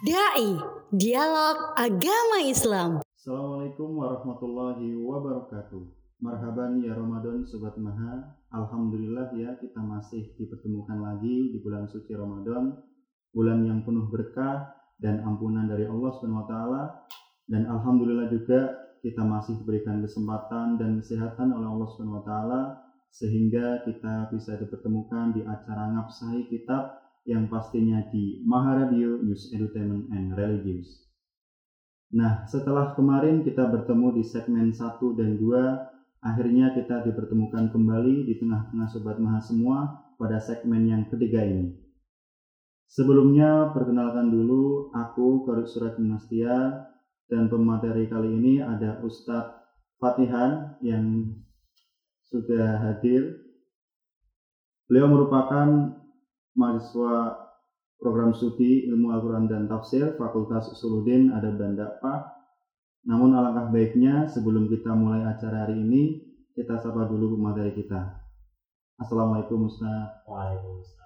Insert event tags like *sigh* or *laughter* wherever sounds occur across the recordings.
Dai, dialog agama Islam. Assalamualaikum warahmatullahi wabarakatuh. Marhaban ya Ramadan Sobat Maha. Alhamdulillah ya kita masih dipertemukan lagi di bulan suci Ramadan. Bulan yang penuh berkah dan ampunan dari Allah SWT. Dan Alhamdulillah juga kita masih diberikan kesempatan dan kesehatan oleh Allah SWT sehingga kita bisa dipertemukan di acara ngapsahi kitab yang pastinya di Maharadio News Entertainment and Religious. Nah, setelah kemarin kita bertemu di segmen 1 dan 2, akhirnya kita dipertemukan kembali di tengah-tengah Sobat Maha semua pada segmen yang ketiga ini. Sebelumnya, perkenalkan dulu aku Korik Surat Dinastia dan pemateri kali ini ada Ustadz Fatihan yang sudah hadir. Beliau merupakan mahasiswa program studi ilmu Al-Quran dan Tafsir Fakultas Usuluddin Adab dan Dakwah. Namun alangkah baiknya sebelum kita mulai acara hari ini, kita sapa dulu materi kita. Assalamualaikum Ustaz. Waalaikumsalam.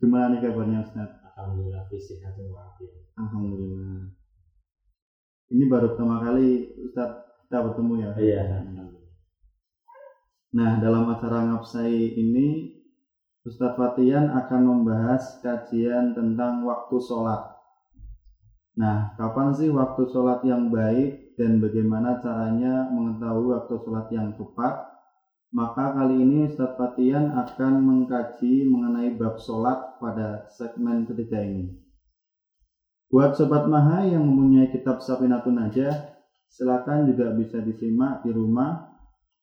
Gimana nih kabarnya Ustaz? Alhamdulillah fi sihatin wa afiat. Alhamdulillah. Ini baru pertama kali Ustaz kita bertemu ya. Iya, alhamdulillah. Nah, dalam acara ngapsai ini Ustadz Fatian akan membahas kajian tentang waktu sholat. Nah, kapan sih waktu sholat yang baik dan bagaimana caranya mengetahui waktu sholat yang tepat? Maka kali ini Ustadz Fatian akan mengkaji mengenai bab sholat pada segmen ketiga ini. Buat Sobat Maha yang mempunyai kitab Safinatun Najah, silakan juga bisa disimak di rumah.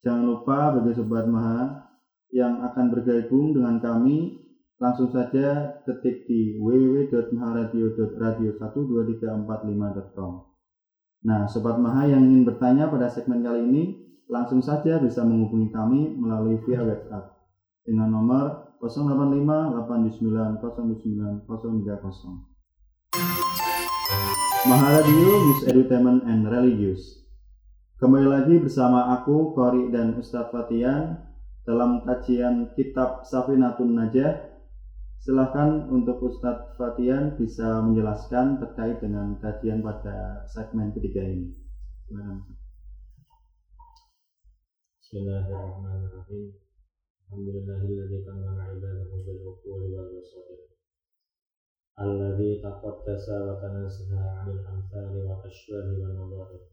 Jangan lupa bagi Sobat Maha yang akan bergabung dengan kami langsung saja ketik di www.maharadio.radio12345.com Nah, Sobat Maha yang ingin bertanya pada segmen kali ini langsung saja bisa menghubungi kami melalui via WhatsApp dengan nomor 085 829 09030. Maharadio News Entertainment and Religious. Kembali lagi bersama aku, Kori dan Ustadz Fatian dalam kajian kitab Safinatun Najah. Silahkan untuk Ustadz Fatian bisa menjelaskan terkait dengan kajian pada segmen ketiga ini. Bismillahirrahmanirrahim. Alhamdulillahilladzi ibadahu.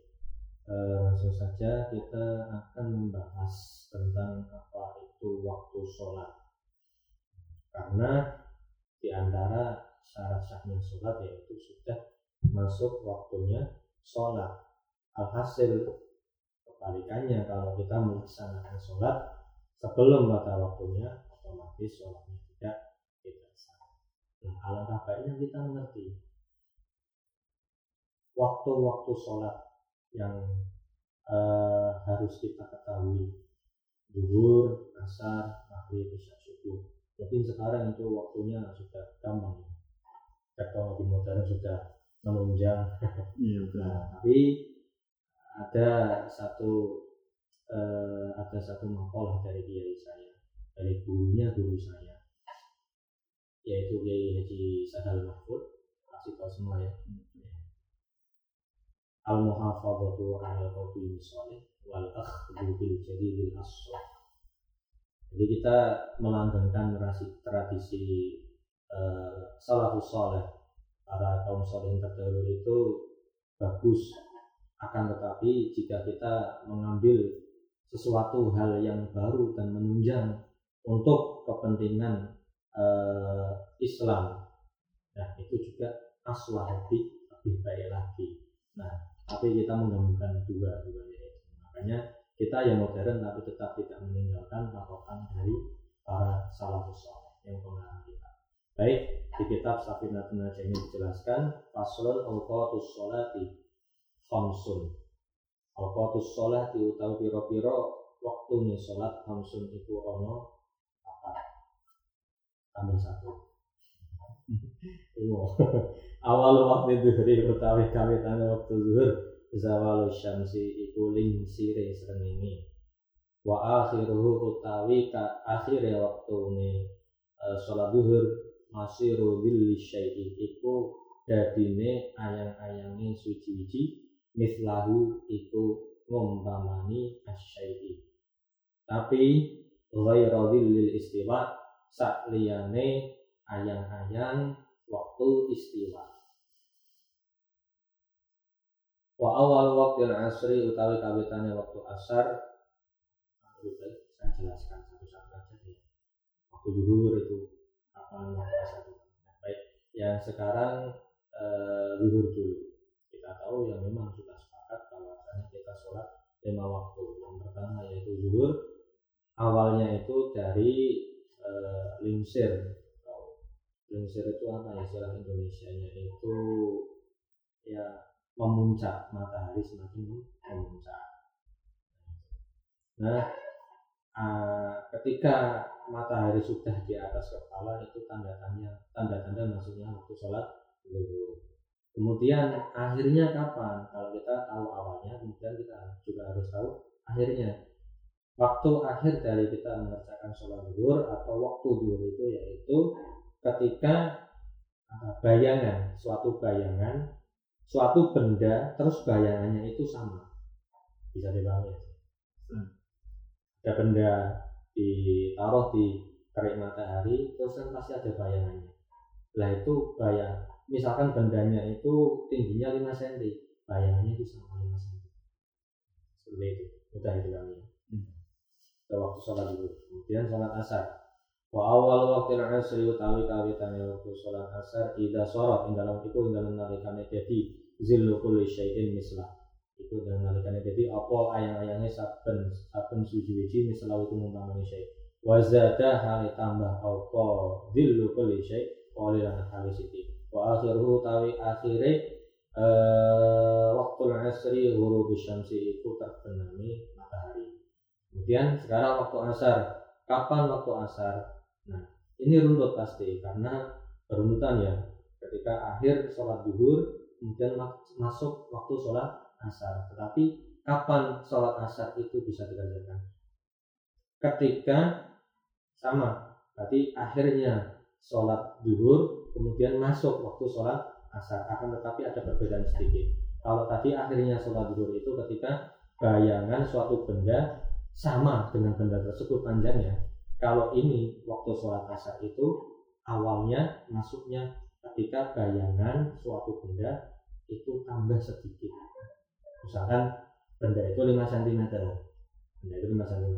Eh, langsung saja kita akan membahas tentang apa itu waktu sholat. Karena di antara syarat sahnya sholat yaitu sudah masuk waktunya sholat. Alhasil kebalikannya kalau kita melaksanakan sholat sebelum pada waktunya otomatis sholatnya tidak tidak sah. Nah, alangkah baiknya kita mengerti waktu-waktu sholat yang eh, harus kita ketahui duhur, asar, maghrib, isya, subuh. Mungkin sekarang itu waktunya sudah gampang. Teknologi modern sudah menunjang. Iya, betul. Nah, tapi ada satu eh, ada satu makalah dari kiai saya, dari gurunya guru saya, yaitu Kiai Haji Sadal Mahfud, kasih tahu semua ya. Al muhafadzatu ala qabil sholih wal akhdhu bil jadidil aswah. Jadi kita melanggengkan tradisi, eh, salafus soleh para kaum soleh terdahulu itu bagus. Akan tetapi jika kita mengambil sesuatu hal yang baru dan menunjang untuk kepentingan eh, Islam nah itu juga aswah lebih baik lagi. Nah tapi kita menggabungkan dua duanya itu makanya kita yang modern tapi tetap tidak meninggalkan patokan dari para salafus soleh yang pengarang kita. Baik di kitab Safinatun Najah ini dijelaskan faslun awqatus sholati khamsun. Awqatus sholati utawi piro-piro waktu nih sholat khamsun itu ono apa? Tambah satu *laughs* awal waktu duhri utawi kawitane waktu zuhur zawalu syamsi iku ling sire srengenge. Wa akhiruhu utawi ka akhire waktune uh, salat zuhur masiru dhilli syai'i iku dadine ayang-ayange suci-suci mislahu iku ngumpamani asyai'i. Tapi ghairu dhillil istiwa sak liyane ayang-ayang waktu istiwa wa awal waktu asri utawi kawitane waktu asar. Saya jelaskan satu-satu aja ya waktu zuhur itu waktu asar nah, baik. Yang sekarang eh, zuhur dulu. Kita tahu yang memang sudah sepakat bahwasanya kita sholat lima waktu. Yang pertama yaitu zuhur. Awalnya itu dari eh, lingsir lingsir itu apa ya istilah Indonesia-nya? Itu ya memuncak matahari semakin memuncak. Nah uh, ketika matahari sudah di atas kepala itu tanda-tanda tanda-tanda maksudnya waktu sholat zuhur. Kemudian akhirnya kapan? Kalau kita tahu awalnya kemudian kita juga harus tahu akhirnya. Waktu akhir dari kita mengerjakan sholat zuhur atau waktu zuhur itu yaitu ketika bayangan suatu bayangan suatu benda terus bayangannya itu sama. Bisa dipahami hmm. ada benda ditaruh di terik matahari terus kan pasti ada bayangannya. Lah itu bayang misalkan bendanya itu tingginya 5 cm bayangannya itu sama 5 cm seperti itu. Mudah dipahami hmm. waktu sholat dulu. Kemudian sholat asar wa awal waktu asri utawi kawitane waktu sholat asar ida sorot ing dalam iku ing dalam nalikane jadi zillu kulli syai'in mislah. Itu dan nalikane jadi apa ayang-ayangnya saben saben suci-suci mislah itu mumpamane syai' wa zada tambah apa zillu kulli syai' qalilan hal siti. Wa akhiruhu tawi akhire uh, waktu asri huruf syamsi itu terbenami matahari. Kemudian sekarang waktu asar kapan waktu asar nah ini runtut pasti karena berunutan ya ketika akhir sholat duhur kemudian masuk waktu sholat asar. Tetapi kapan sholat asar itu bisa dikerjakan? Ketika sama, berarti akhirnya sholat duhur, kemudian masuk waktu sholat asar. Akan tetapi ada perbedaan sedikit. Kalau tadi akhirnya sholat duhur itu ketika bayangan suatu benda sama dengan benda tersebut panjangnya. Kalau ini waktu sholat asar itu awalnya masuknya ketika bayangan suatu benda itu tambah sedikit. Misalkan benda itu 5 cm benda itu 5 cm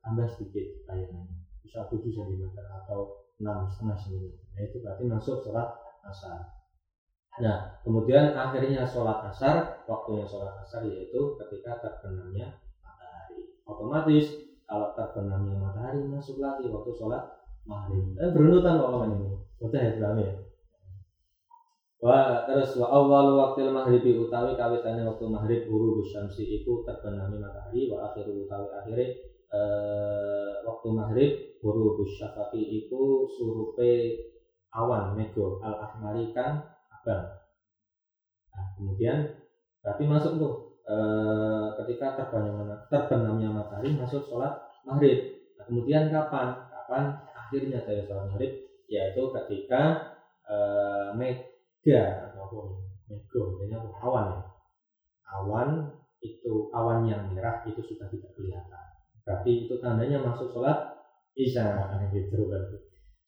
tambah sedikit bayangannya. Bisa 7 cm atau 6,5 cm nah itu berarti masuk sholat asar. Nah kemudian akhirnya sholat asar waktunya sholat asar yaitu ketika terbenamnya matahari. Otomatis kalau terbenamnya matahari masuk lagi waktu sholat maghrib eh berunutan kok ini udah ya ya Wa terus wa awal waktu maghribi utawi kawitane waktu maghrib huru syamsi iku terbenami matahari wa akhiru utawi akhire eh, waktu maghrib huru syafaqi iku surupe awan mego al ahmari kan abang. Nah, kemudian berarti masuk tuh eh, ketika terbenamnya terbenamnya matahari masuk sholat maghrib. Kemudian kapan? Kapan akhirnya dari sholat maghrib? Yaitu ketika eh, mega ataupun mego ini apa? Awan ya? Awan itu awan yang merah itu sudah tidak kelihatan. Berarti itu tandanya masuk sholat isya gitu berarti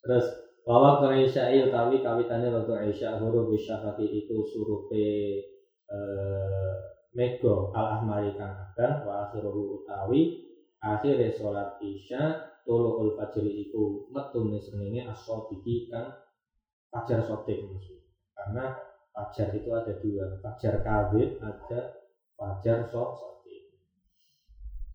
terus bahwa ke isya utawi kawitannya waktu isya huruf syafaqi itu surupe eh, mego al ahmari kang abang wa akhiruhu utawi akhirnya sholat isya tulu fajri iku metu ini asodiki kang fajar sotik maksud karena fajar itu ada dua fajar kawin ada fajar sok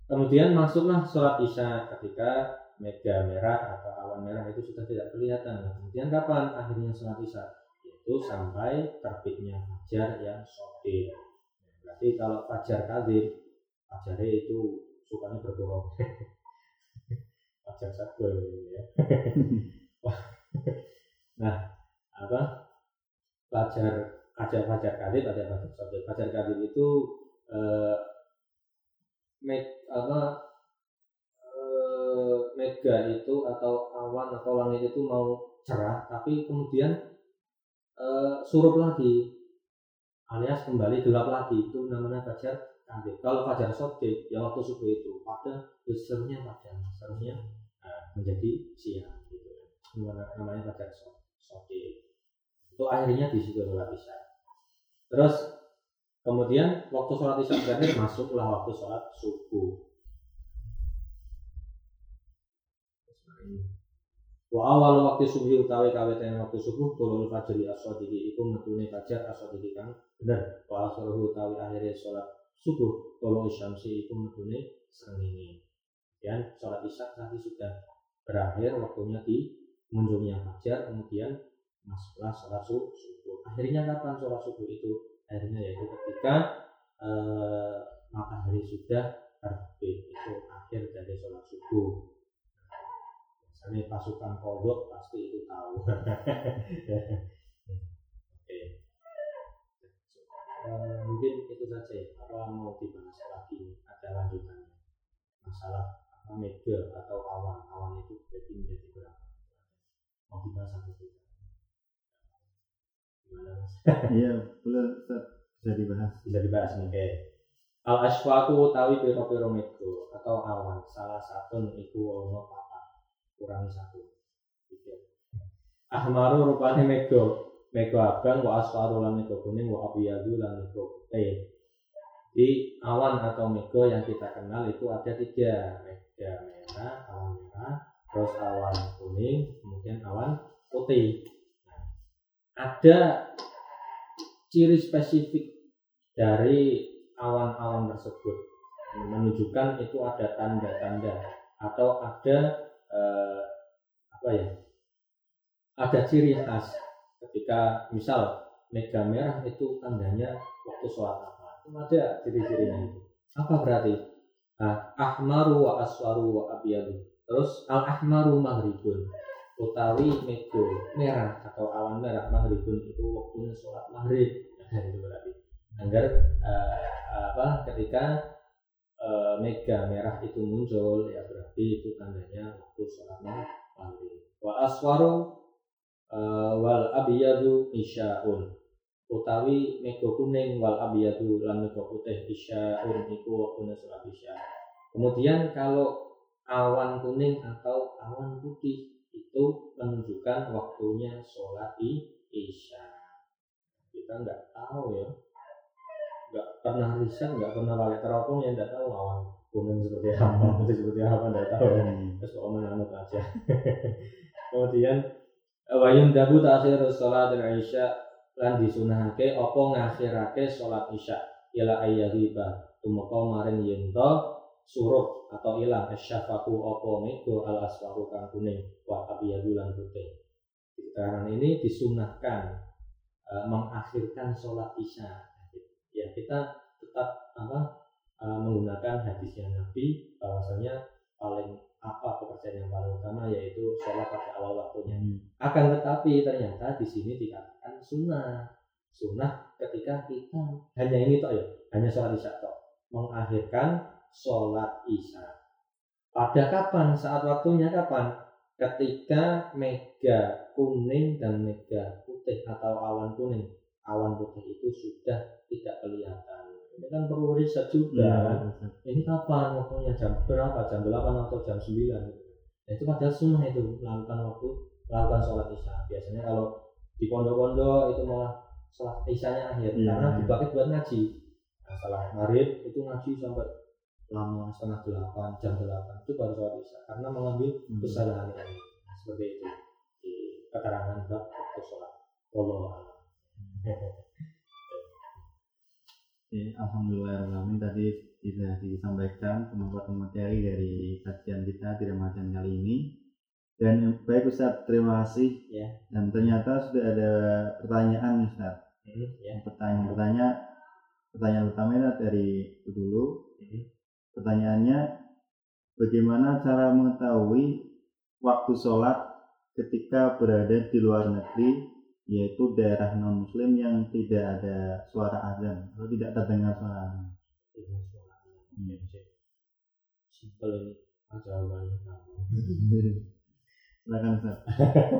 kemudian masuklah sholat isya ketika mega merah atau awan merah itu sudah tidak kelihatan. Kemudian kapan akhirnya sholat isya? Yaitu sampai terbitnya fajar yang. Nah, berarti kalau fajar kadib, fajar itu sukanya berbohong. fajar *laughs* sabun ya. *laughs* nah, apa? Fajar fajar kadib, fajar fajar sodid. Fajar kadib itu eh, make, apa mega itu atau awan atau langit itu mau cerah tapi kemudian uh, surup lagi alias kembali gelap lagi itu namanya fajar kadib kalau fajar sodik ya waktu subuh itu pada serunya pada serunya uh, menjadi siang gitu namanya fajar sodik. Itu akhirnya di situ sholat isya. Terus kemudian waktu sholat isya masuklah waktu sholat subuh. Wa awal waktu subuh utawi kawetan waktu subuh turun fajri aswadiki iku metune fajar aswadiki kang bener. Wa akhiruhu utawi akhirnya sholat subuh turun syamsi iku metune srengenge. Dan sholat isya tadi sudah berakhir waktunya di munculnya fajar kemudian masuklah sholat subuh. Akhirnya kapan sholat subuh itu? Akhirnya yaitu ketika eh, matahari sudah terbit itu akhir dari sholat subuh ini pasukan kodok pasti itu tahu *laughs* uh, mungkin itu saja ya. Apa mau dibahas lagi? Ada lanjutannya masalah apa mega atau awan? Awan itu jadi menjadi berapa mau dibahas satu juga gimana mas? *laughs* Iya boleh bisa dibahas. Bisa dibahas nih okay. al aswaku tawi piro piro mega atau awan? Salah satu itu ono kurangi satu. Tiga. Ahmaru rupane mego mego abang wa aswaru lan mego kuning wa abiyadu lan mego putih. Di awan atau mego yang kita kenal itu ada tiga. Mega merah awan merah terus awan kuning kemudian awan putih. Nah, ada ciri spesifik dari awan-awan tersebut. Menunjukkan itu ada tanda-tanda atau ada eh, apa ya? Ada ciri khas ketika misal mega merah itu tandanya waktu sholat apa itu ada ciri-cirinya itu. Apa berarti? Nah, ahmaru wa aswaru wa abiyadu terus al ahmaru maghribun. Utawi mego merah atau awan merah maghribun itu waktunya sholat maghrib. Nah, itu berarti. Agar uh, apa ketika uh, mega merah itu muncul ya berarti itu tandanya waktu sholat maghrib. Wa aswaru uh, wal abiyadu isyaun. Utawi mega kuning wal abiyadu lan mega putih isyaun iku waktu sholat isya. Kemudian kalau awan kuning atau awan putih itu menunjukkan waktunya sholat isya. Kita nggak tahu ya. Nggak pernah riset nggak pernah pakai teropong yang nggak tahu awan kuning seperti apa putih seperti apa nggak tahu hmm. terus kok aja. *laughs* Kemudian wayun dabu takhir sholat isya lan disunahake apa ngakhirake sholat isya ila ayyariba tumeka maring yento surup atau ilang asyafaku opo mego al asfaku kang kuning wa abiyadu lan putih. Keterangan ini disunahkan uh, mengakhirkan sholat isya. Ya kita tetap apa uh, menggunakan hadisnya Nabi bahwasanya paling yang paling utama yaitu sholat pada awal waktunya. Hmm. Akan tetapi ternyata di sini dikatakan sunnah. Sunnah ketika kita hanya ini toh ya, hanya sholat isya toh. Mengakhirkan sholat isya. Pada kapan? Saat waktunya kapan? Ketika mega kuning dan mega putih atau awan kuning awan putih itu sudah tidak kelihatan. Ini kan perlu riset juga ya, kan. Ini kapan waktunya jam berapa? Jam 8 atau jam 9 gitu. Nah, itu padahal sunnah itu melakukan waktu melakukan sholat isya. Biasanya kalau di pondok-pondok itu malah sholat isyanya akhir ya, karena ya. dipakai buat ngaji. Nah, setelah maghrib itu ngaji sampai lama setengah delapan jam delapan itu baru sholat isya karena mengambil hmm. kesalahan ini nah, seperti itu di keterangan bab waktu sholat Allah Oke, Alhamdulillah tadi sudah disampaikan pemaparan materi dari kajian kita di Ramadan kali ini. Dan baik Ustaz, terima kasih. Ya. Dan ternyata sudah ada pertanyaan Ustaz. Hmm, ya. Pertanyaan pertanyaan pertanyaan utamanya dari dulu. Hmm. Pertanyaannya, bagaimana cara mengetahui waktu sholat ketika berada di luar negeri yaitu daerah non muslim yang tidak ada suara azan atau tidak terdengar suara azan. Dengan suara hmm. Simpel ini jawabannya kamu. *laughs* Silakan Ustaz.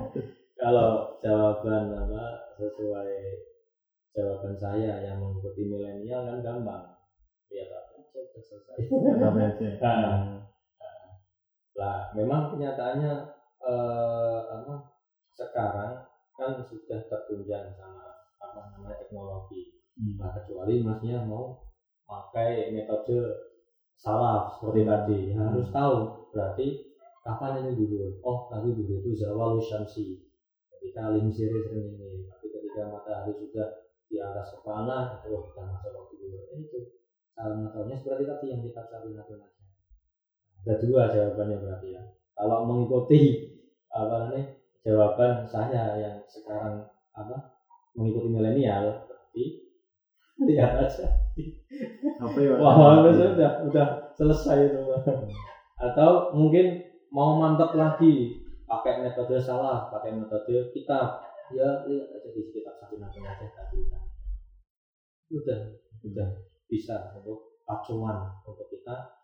*laughs* Kalau jawaban apa sesuai jawaban saya yang mengikuti milenial kan gampang. Lihat apa aja udah selesai. Apa aja? *laughs* Nah, lah memang kenyataannya eh, apa sekarang kan sudah tertunjang sama apa namanya teknologi. Hmm. Nah, kecuali masnya mau pakai metode salaf seperti tadi, ya, Hmm. harus tahu berarti kapan ini dulu. Oh, tadi dulu itu zawal syamsi. Ketika lingsiri sering ini, tapi ketika matahari sudah di atas kepala, itu kita masuk waktu dulu. Eh, itu cara mengetahuinya seperti tadi yang kita cari aja. Ada dua jawabannya berarti ya. Kalau mengikuti apa namanya jawaban saya yang sekarang apa mengikuti milenial berarti lihat aja. Apa ya? Wah udah udah selesai itu. Atau mungkin mau mantap lagi pakai metode salah pakai metode kitab. Ya lihat aja di kitab Sakinah aja tadi udah. Udah bisa untuk acuan untuk kita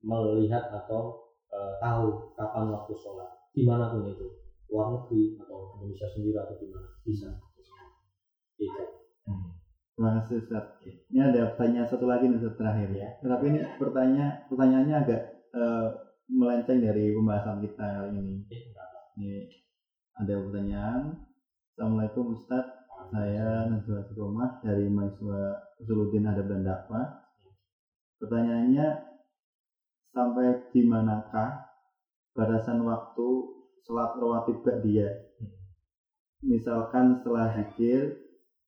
melihat atau eh, tahu kapan waktu sholat di mana pun itu luar negeri atau Indonesia sendiri atau di mana bisa itu Terima kasih Ustaz. Ini ada pertanyaan satu lagi nih Ustaz terakhir ya. Tapi ini pertanyaan pertanyaannya agak eh, melenceng dari pembahasan kita kali ini. Eh. Ini ada pertanyaan. Assalamualaikum Ustaz. Saya Najwa Sukomah dari mahasiswa Usuluddin Adab dan Dakwah. Pertanyaannya sampai di manakah batasan waktu sholat rawatib ba'diyah? Hmm. Misalkan setelah zikir,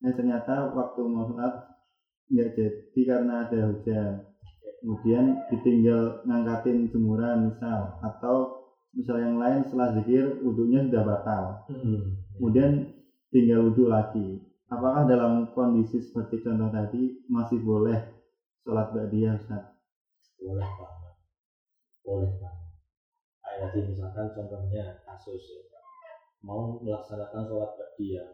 eh ternyata waktu mau sholat nggak jadi karena ada hujan. Kemudian ditinggal ngangkatin jemuran misal atau misal yang lain setelah zikir wudhunya sudah batal kemudian tinggal wudhu lagi. Apakah dalam kondisi seperti contoh tadi masih boleh sholat ba'diyah Ustaz? boleh banget boleh banget tadi misalkan contohnya kasus ya mau melaksanakan sholat ba'diyah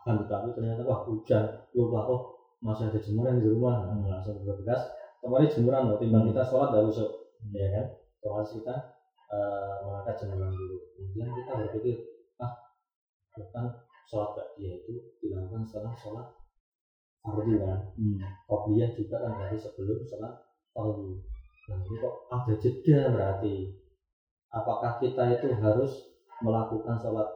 akan tetapi ternyata wah hujan lupa kok masih ada jemuran di rumah. Nah, langsung bergegas kemarin jemuran loh timbang kita sholat dah usuk. Ya kan? Otomatis kita eh, mengangkat jemuran dulu. Kemudian kita berpikir ah bukan sholat ba'diyah itu dilakukan setelah sholat fardu kan? Hmm. Qobliyah juga kan berarti sebelum sholat fardu. Nah ini kok ada jeda berarti. Apakah kita itu harus melakukan sholat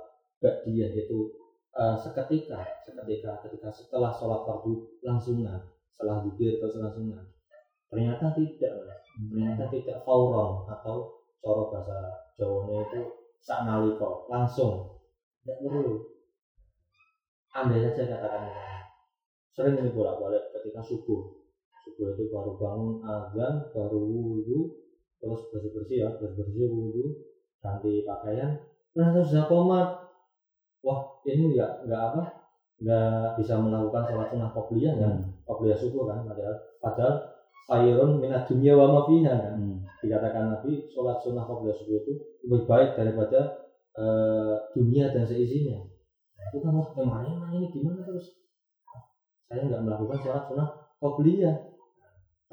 ba'diyah itu eh, seketika, seketika ketika setelah sholat fardu langsungan, setelah zikir atau langsungan? Ternyata tidak, Mas. ternyata tidak fauron atau coro bahasa Jawanya itu sak naliko langsung, tidak perlu. Andai saja katakan sering ini bolak balik ketika subuh subuh itu baru bangun azan baru wudhu terus bersih bersih ya bersih bersih wudhu ganti pakaian. Ternyata sudah komat wah ini enggak enggak apa enggak bisa melakukan sholat sunnah qobliyah kan? Qobliyah subuh kan? Padahal padahal khairun minat dunia wa ma fiha kan? Hmm. dikatakan Nabi sholat sunnah qobliyah subuh itu lebih baik daripada eh, dunia dan seisinya. Itu kan wah emang ini gimana terus? Saya nggak melakukan sholat sunnah qobliyah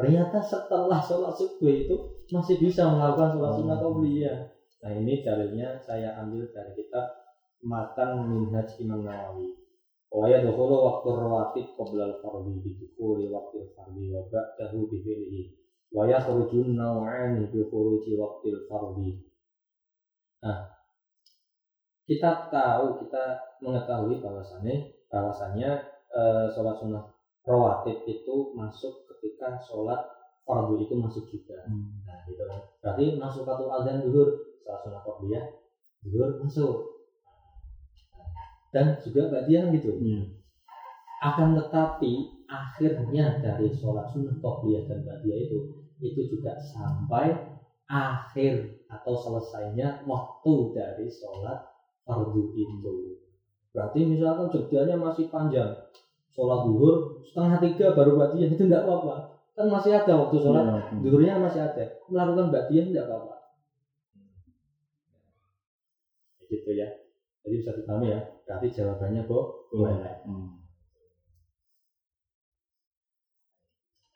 ternyata setelah sholat subuh itu masih bisa melakukan sholat sunnah Oh. qobliyah nah ini dalilnya saya ambil dari kitab Matan Minhaj Imam Nawawi. Wa yadkhulu waqtu rawatib qabla al-fardhi bi dukhuli waqti al-fardhi wa ba'dahu bi fi'lihi. Wa yakhruju naw'ani bi khuruji waqti al-fardhi nah kita tahu kita mengetahui bahwasannya bahwasannya eh, sholat sunnah rawatib itu masuk ketika sholat fardu itu masuk juga. Hmm. Nah, gitu kan. Berarti masuk satu azan duhur, sholat sunnah qobliyah, duhur masuk. Dan juga badiah gitu. Iya. akan tetapi akhirnya dari sholat sunnah qobliyah dan ba'diyah itu itu juga sampai akhir atau selesainya waktu dari sholat fardu itu berarti misalkan jedanya masih panjang sholat duhur setengah tiga baru ba'diyah itu tidak apa-apa. Kan masih ada waktu sholat. Iya, duhurnya masih ada. Melakukan ba'diyah tidak apa-apa. Gitu ya. Jadi bisa dipahami ya. Berarti jawabannya kok boleh Hmm.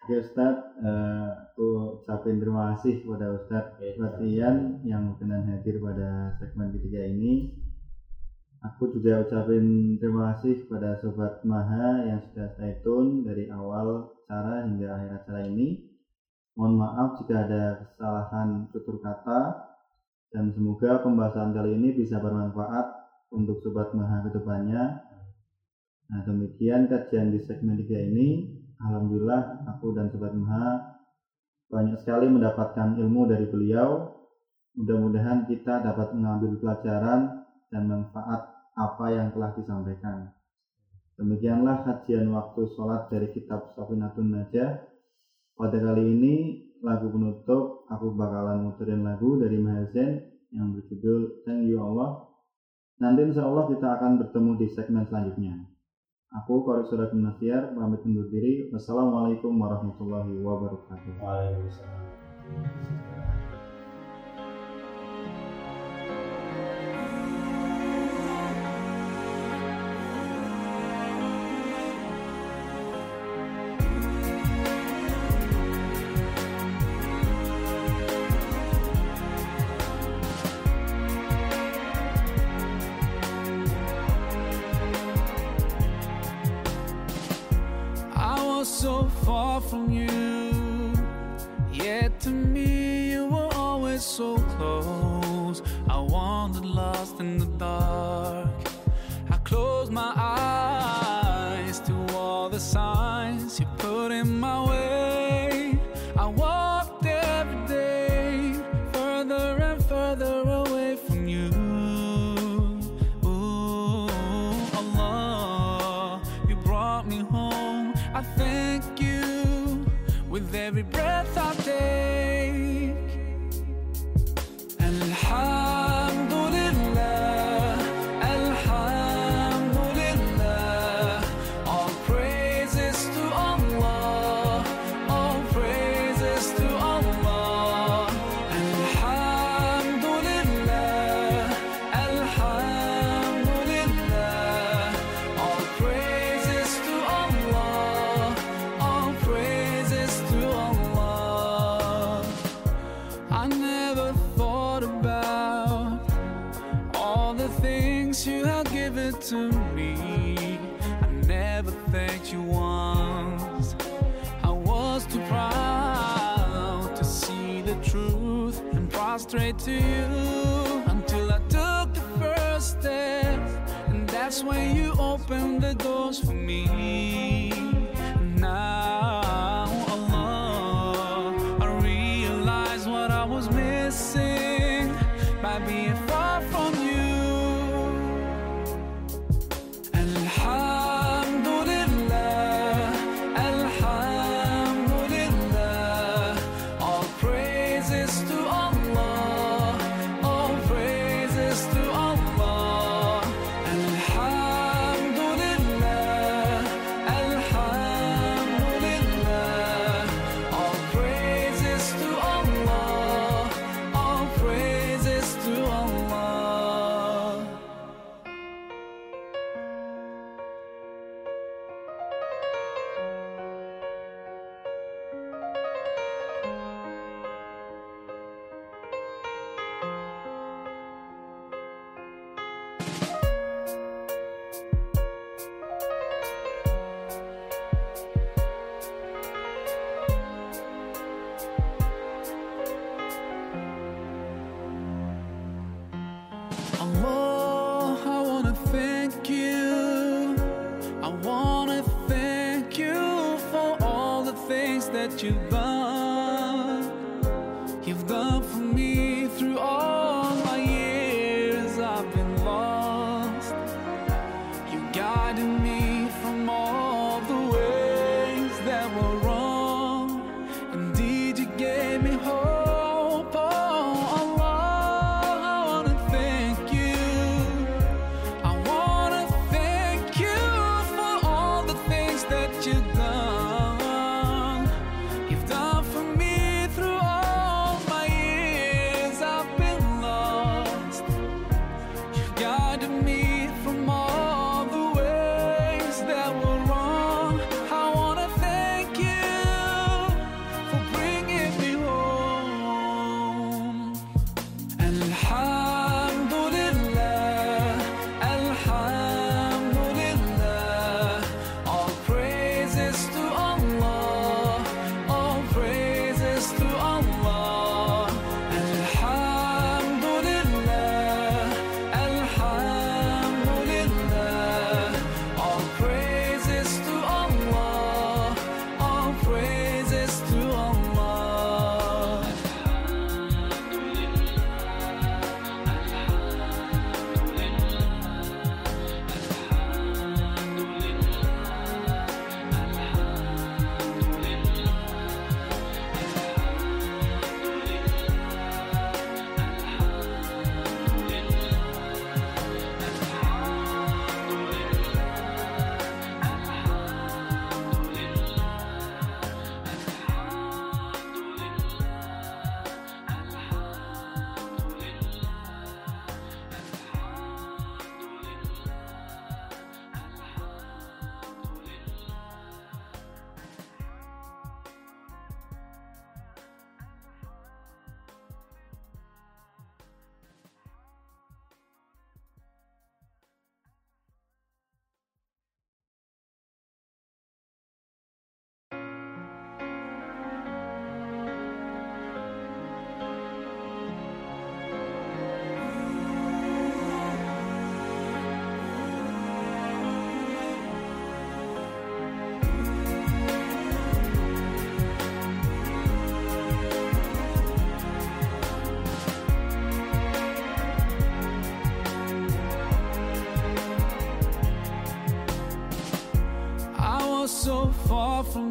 Oke Ustadz, eh, aku ucapin terima kasih kepada Ustadz Oke, Batian yang berkenan hadir pada segmen ketiga ini. Aku juga ucapin terima kasih kepada Sobat Maha yang sudah stay tune dari awal acara hingga akhir acara ini. Mohon maaf jika ada kesalahan tutur kata dan semoga pembahasan kali ini bisa bermanfaat untuk Sobat Maha ke depannya. Nah demikian kajian di segmen 3 ini. Alhamdulillah aku dan Sobat Maha banyak sekali mendapatkan ilmu dari beliau. Mudah-mudahan kita dapat mengambil pelajaran dan manfaat apa yang telah disampaikan. Demikianlah kajian waktu sholat dari kitab Safinatun Najah. Pada kali ini lagu penutup aku bakalan muterin lagu dari Mahazen yang berjudul Thank You Allah. Nanti insya Allah kita akan bertemu di segmen selanjutnya. Aku Korik Surat Nasiar pamit undur diri. Wassalamualaikum warahmatullahi wabarakatuh. Waalaikumsalam. From you,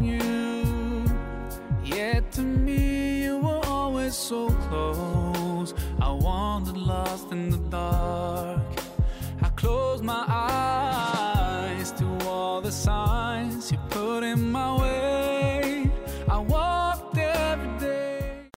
you.